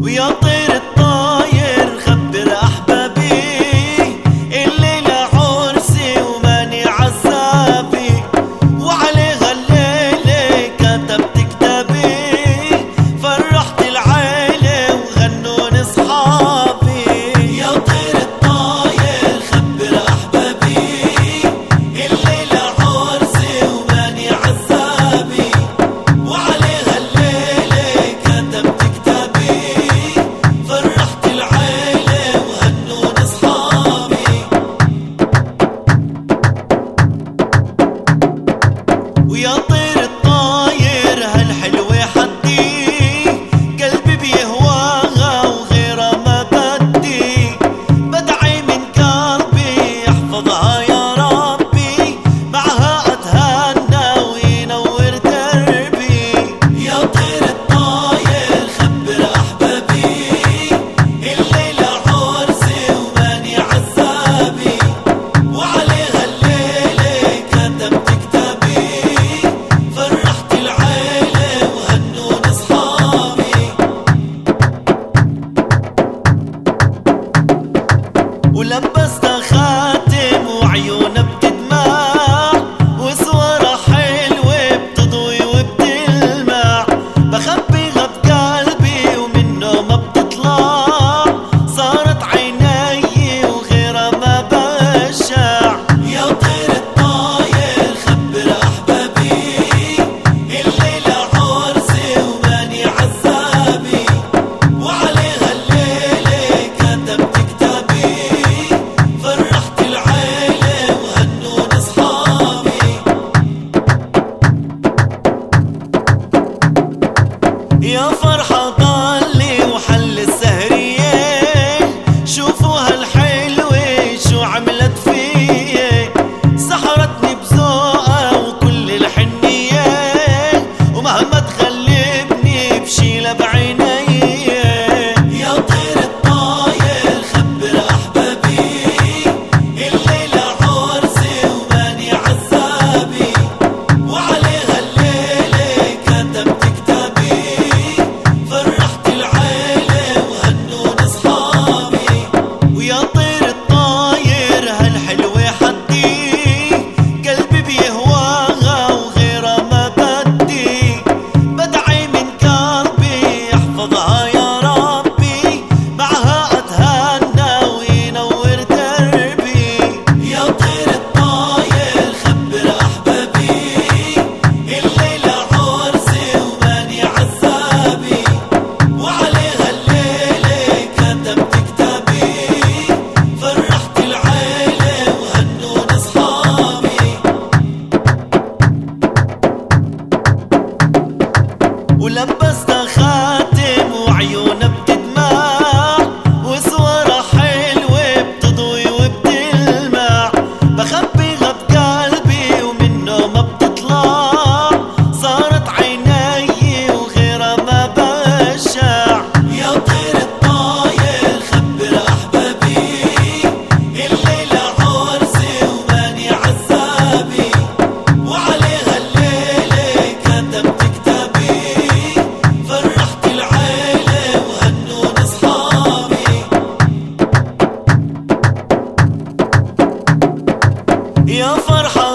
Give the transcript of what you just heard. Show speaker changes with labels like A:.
A: ويا We are يا فرحة يا فرحة